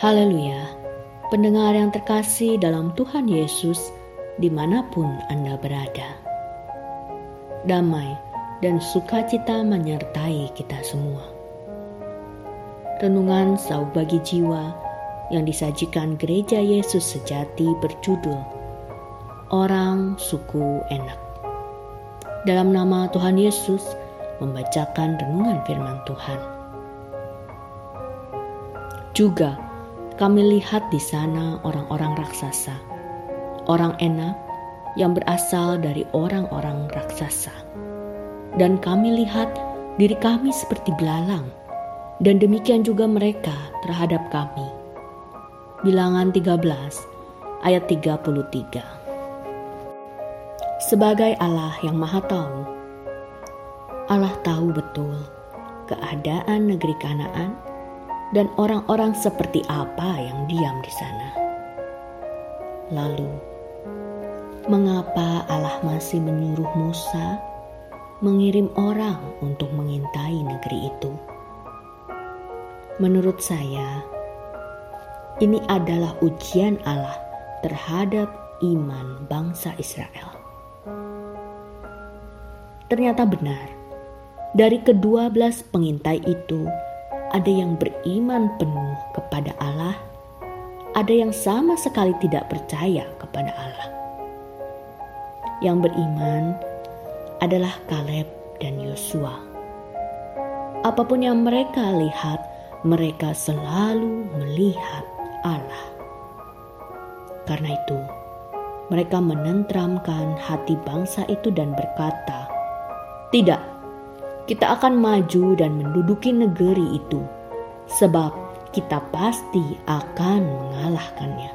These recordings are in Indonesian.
Haleluya, pendengar yang terkasih dalam Tuhan Yesus, di mana pun Anda berada. Damai dan sukacita menyertai kita semua. Renungan sau bagi jiwa yang disajikan gereja Yesus sejati berjudul Orang Suku Enak. Dalam nama Tuhan Yesus, membacakan renungan firman Tuhan. Juga, kami lihat di sana orang-orang raksasa, orang enak yang berasal dari orang-orang raksasa. Dan kami lihat diri kami seperti belalang, dan demikian juga mereka terhadap kami. Bilangan 13 ayat 33 Sebagai Allah yang maha tahu, Allah tahu betul keadaan negeri Kanaan dan orang-orang seperti apa yang diam di sana. Lalu, mengapa Allah masih menyuruh Musa mengirim orang untuk mengintai negeri itu? Menurut saya, ini adalah ujian Allah terhadap iman bangsa Israel. Ternyata benar, dari kedua belas pengintai itu ada yang beriman penuh kepada Allah, ada yang sama sekali tidak percaya kepada Allah. Yang beriman adalah Kaleb dan Yosua. Apa pun yang mereka lihat, mereka selalu melihat Allah. Karena itu, mereka menentramkan hati bangsa itu dan berkata, "Tidak, kita akan maju dan menduduki negeri itu, sebab kita pasti akan mengalahkannya.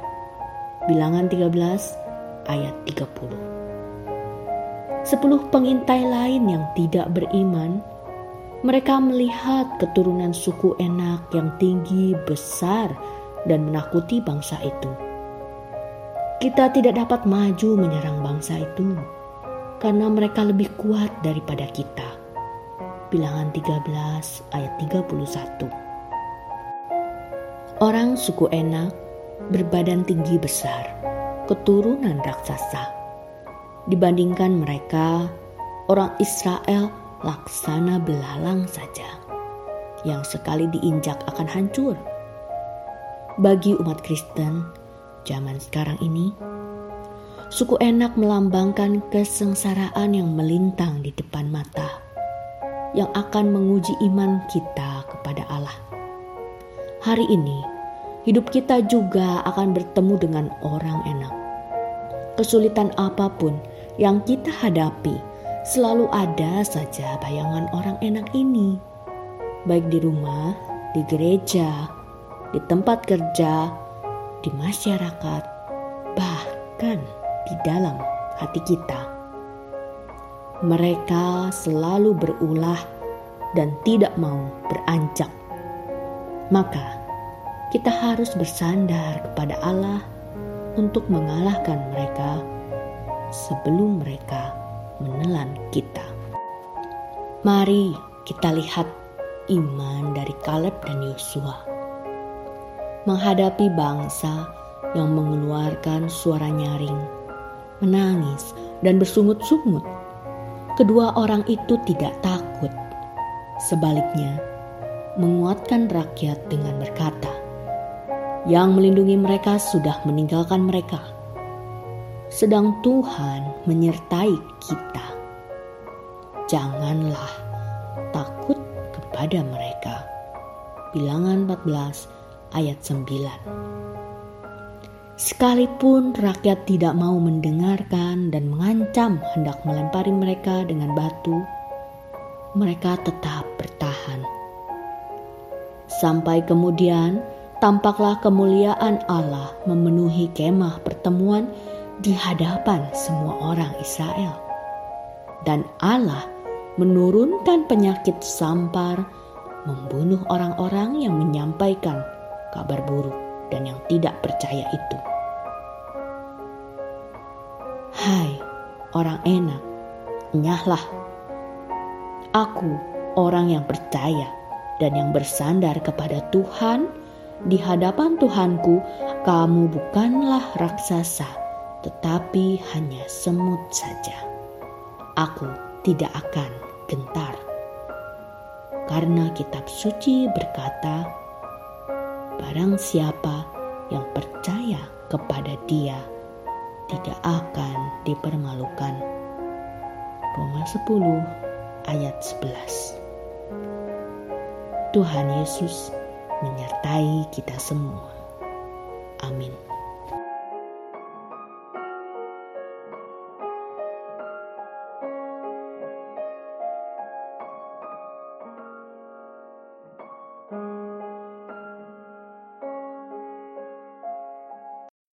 Bilangan 13 ayat 30. Sepuluh pengintai lain yang tidak beriman, mereka melihat keturunan suku enak yang tinggi, besar, dan menakuti bangsa itu. Kita tidak dapat maju menyerang bangsa itu karena mereka lebih kuat daripada kita bilangan 13 ayat 31. Orang suku Enak berbadan tinggi besar, keturunan raksasa. Dibandingkan mereka, orang Israel laksana belalang saja, yang sekali diinjak akan hancur. Bagi umat Kristen zaman sekarang ini, suku Enak melambangkan kesengsaraan yang melintang di depan mata yang akan menguji iman kita kepada Allah. Hari ini, hidup kita juga akan bertemu dengan orang enak. Kesulitan apa pun yang kita hadapi, selalu ada saja bayangan orang enak ini, baik di rumah, di gereja, di tempat kerja, di masyarakat, bahkan di dalam hati kita mereka selalu berulah dan tidak mau beranjak. Maka, kita harus bersandar kepada Allah untuk mengalahkan mereka sebelum mereka menelan kita. Mari kita lihat iman dari Kaleb dan Yosua menghadapi bangsa yang mengeluarkan suara nyaring, menangis, dan bersungut-sungut kedua orang itu tidak takut. Sebaliknya, menguatkan rakyat dengan berkata, "Yang melindungi mereka sudah meninggalkan mereka, sedang Tuhan menyertai kita. Janganlah takut kepada mereka." Bilangan 14 ayat 9. Sekalipun rakyat tidak mau mendengarkan dan mengancam hendak melempari mereka dengan batu, mereka tetap bertahan. Sampai kemudian tampaklah kemuliaan Allah memenuhi kemah pertemuan di hadapan semua orang Israel. Dan Allah menurunkan penyakit sampar, membunuh orang-orang yang menyampaikan kabar buruk dan yang tidak percaya itu. Hai orang enak, nyahlah. Aku orang yang percaya dan yang bersandar kepada Tuhan di hadapan Tuhanku, kamu bukanlah raksasa, tetapi hanya semut saja. Aku tidak akan gentar. Karena kitab suci berkata, barang siapa yang percaya kepada dia tidak akan dipermalukan. Roma 10 ayat 11 Tuhan Yesus menyertai kita semua. Amin.